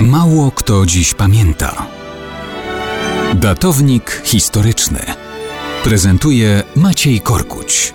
Mało kto dziś pamięta. Datownik historyczny prezentuje Maciej Korkuć.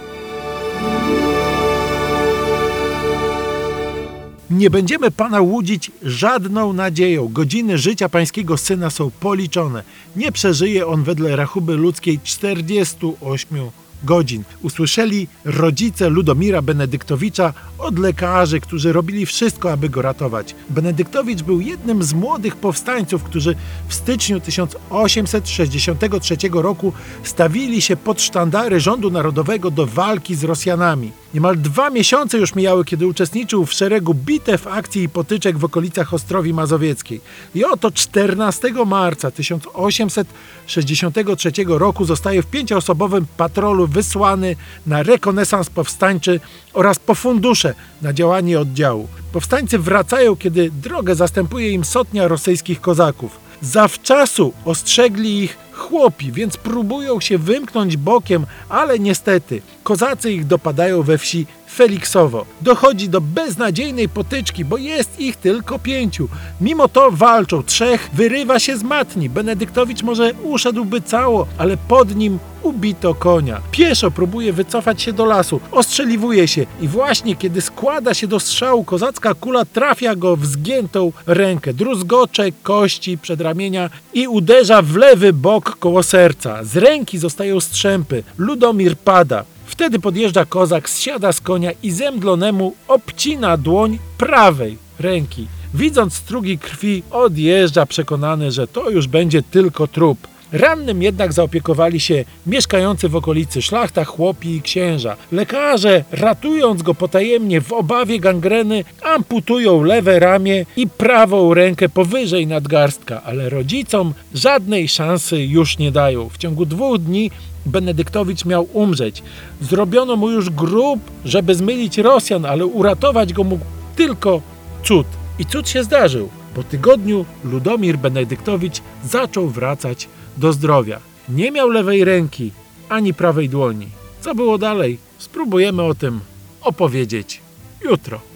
Nie będziemy Pana łudzić żadną nadzieją. Godziny życia Pańskiego Syna są policzone. Nie przeżyje On wedle rachuby ludzkiej 48 godzin. Usłyszeli rodzice Ludomira Benedyktowicza od lekarzy, którzy robili wszystko, aby go ratować. Benedyktowicz był jednym z młodych powstańców, którzy w styczniu 1863 roku stawili się pod sztandary rządu narodowego do walki z Rosjanami. Niemal dwa miesiące już mijały, kiedy uczestniczył w szeregu bitew, akcji i potyczek w okolicach Ostrowi Mazowieckiej. I oto 14 marca 1863 roku zostaje w pięcioosobowym patrolu wysłany na rekonesans powstańczy oraz po fundusze na działanie oddziału. Powstańcy wracają, kiedy drogę zastępuje im sotnia rosyjskich kozaków. Zawczasu ostrzegli ich chłopi, więc próbują się wymknąć bokiem, ale niestety kozacy ich dopadają we wsi Feliksowo. Dochodzi do beznadziejnej potyczki, bo jest ich tylko pięciu. Mimo to walczą. Trzech wyrywa się z matni. Benedyktowicz może uszedłby cało, ale pod nim ubito konia. Pieszo próbuje wycofać się do lasu, ostrzeliwuje się i właśnie kiedy składa się do strzału, kozacka kula trafia go w zgiętą rękę. Druzgocze kości przedramienia i uderza w lewy bok koło serca. Z ręki zostają strzępy. Ludomir pada. Wtedy podjeżdża kozak, zsiada z konia i zemdlonemu obcina dłoń prawej ręki. Widząc strugi krwi, odjeżdża przekonany, że to już będzie tylko trup. Rannym jednak zaopiekowali się mieszkający w okolicy szlachta, chłopi i księża. Lekarze, ratując go potajemnie w obawie gangreny, amputują lewe ramię i prawą rękę powyżej nadgarstka, ale rodzicom żadnej szansy już nie dają. W ciągu dwóch dni Benedyktowicz miał umrzeć. Zrobiono mu już grób, żeby zmylić Rosjan, ale uratować go mógł tylko cud. I cud się zdarzył. Po tygodniu Ludomir Benedyktowicz zaczął wracać do zdrowia. Nie miał lewej ręki ani prawej dłoni. Co było dalej? Spróbujemy o tym opowiedzieć jutro.